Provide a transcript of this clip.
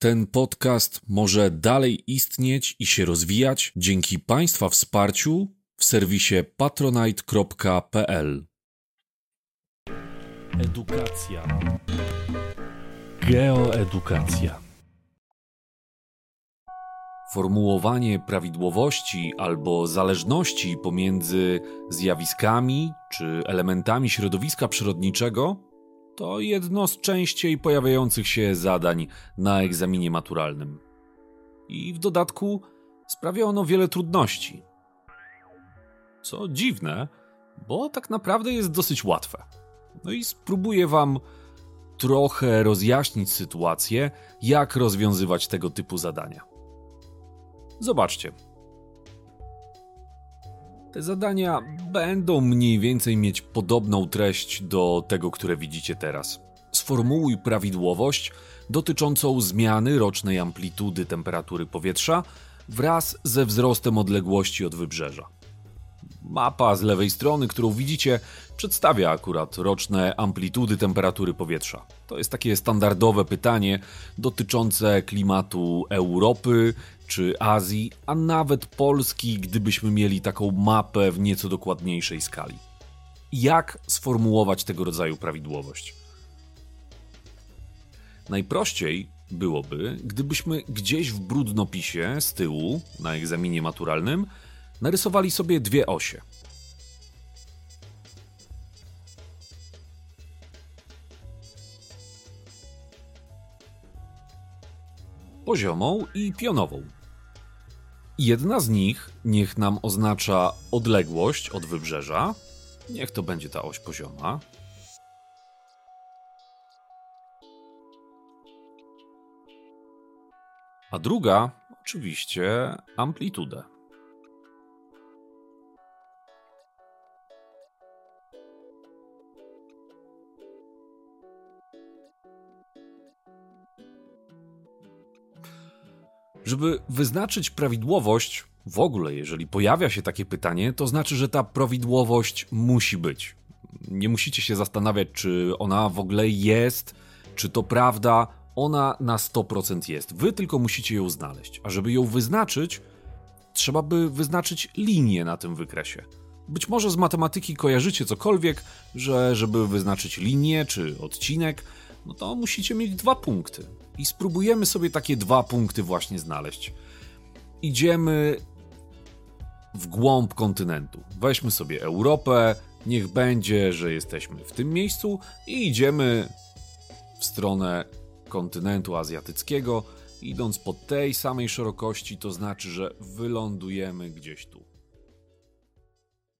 Ten podcast może dalej istnieć i się rozwijać dzięki Państwa wsparciu w serwisie patronite.pl. Edukacja. Geoedukacja. Formułowanie prawidłowości albo zależności pomiędzy zjawiskami czy elementami środowiska przyrodniczego to jedno z częściej pojawiających się zadań na egzaminie maturalnym. I w dodatku sprawia ono wiele trudności. Co dziwne, bo tak naprawdę jest dosyć łatwe. No i spróbuję Wam trochę rozjaśnić sytuację, jak rozwiązywać tego typu zadania. Zobaczcie. Te zadania będą mniej więcej mieć podobną treść do tego, które widzicie teraz. Sformułuj prawidłowość dotyczącą zmiany rocznej amplitudy temperatury powietrza wraz ze wzrostem odległości od wybrzeża. Mapa z lewej strony, którą widzicie, przedstawia akurat roczne amplitudy temperatury powietrza. To jest takie standardowe pytanie dotyczące klimatu Europy czy Azji, a nawet Polski, gdybyśmy mieli taką mapę w nieco dokładniejszej skali. Jak sformułować tego rodzaju prawidłowość? Najprościej byłoby, gdybyśmy gdzieś w brudnopisie z tyłu na egzaminie maturalnym narysowali sobie dwie osie. Poziomą i pionową. Jedna z nich niech nam oznacza odległość od wybrzeża. Niech to będzie ta oś pozioma. A druga, oczywiście, amplitudę. Żeby wyznaczyć prawidłowość, w ogóle, jeżeli pojawia się takie pytanie, to znaczy, że ta prawidłowość musi być. Nie musicie się zastanawiać, czy ona w ogóle jest, czy to prawda. Ona na 100% jest. Wy tylko musicie ją znaleźć. A żeby ją wyznaczyć, trzeba by wyznaczyć linię na tym wykresie. Być może z matematyki kojarzycie cokolwiek, że żeby wyznaczyć linię czy odcinek, no to musicie mieć dwa punkty. I spróbujemy sobie takie dwa punkty właśnie znaleźć. Idziemy w głąb kontynentu. Weźmy sobie Europę, niech będzie, że jesteśmy w tym miejscu i idziemy w stronę kontynentu azjatyckiego. Idąc po tej samej szerokości, to znaczy, że wylądujemy gdzieś tu.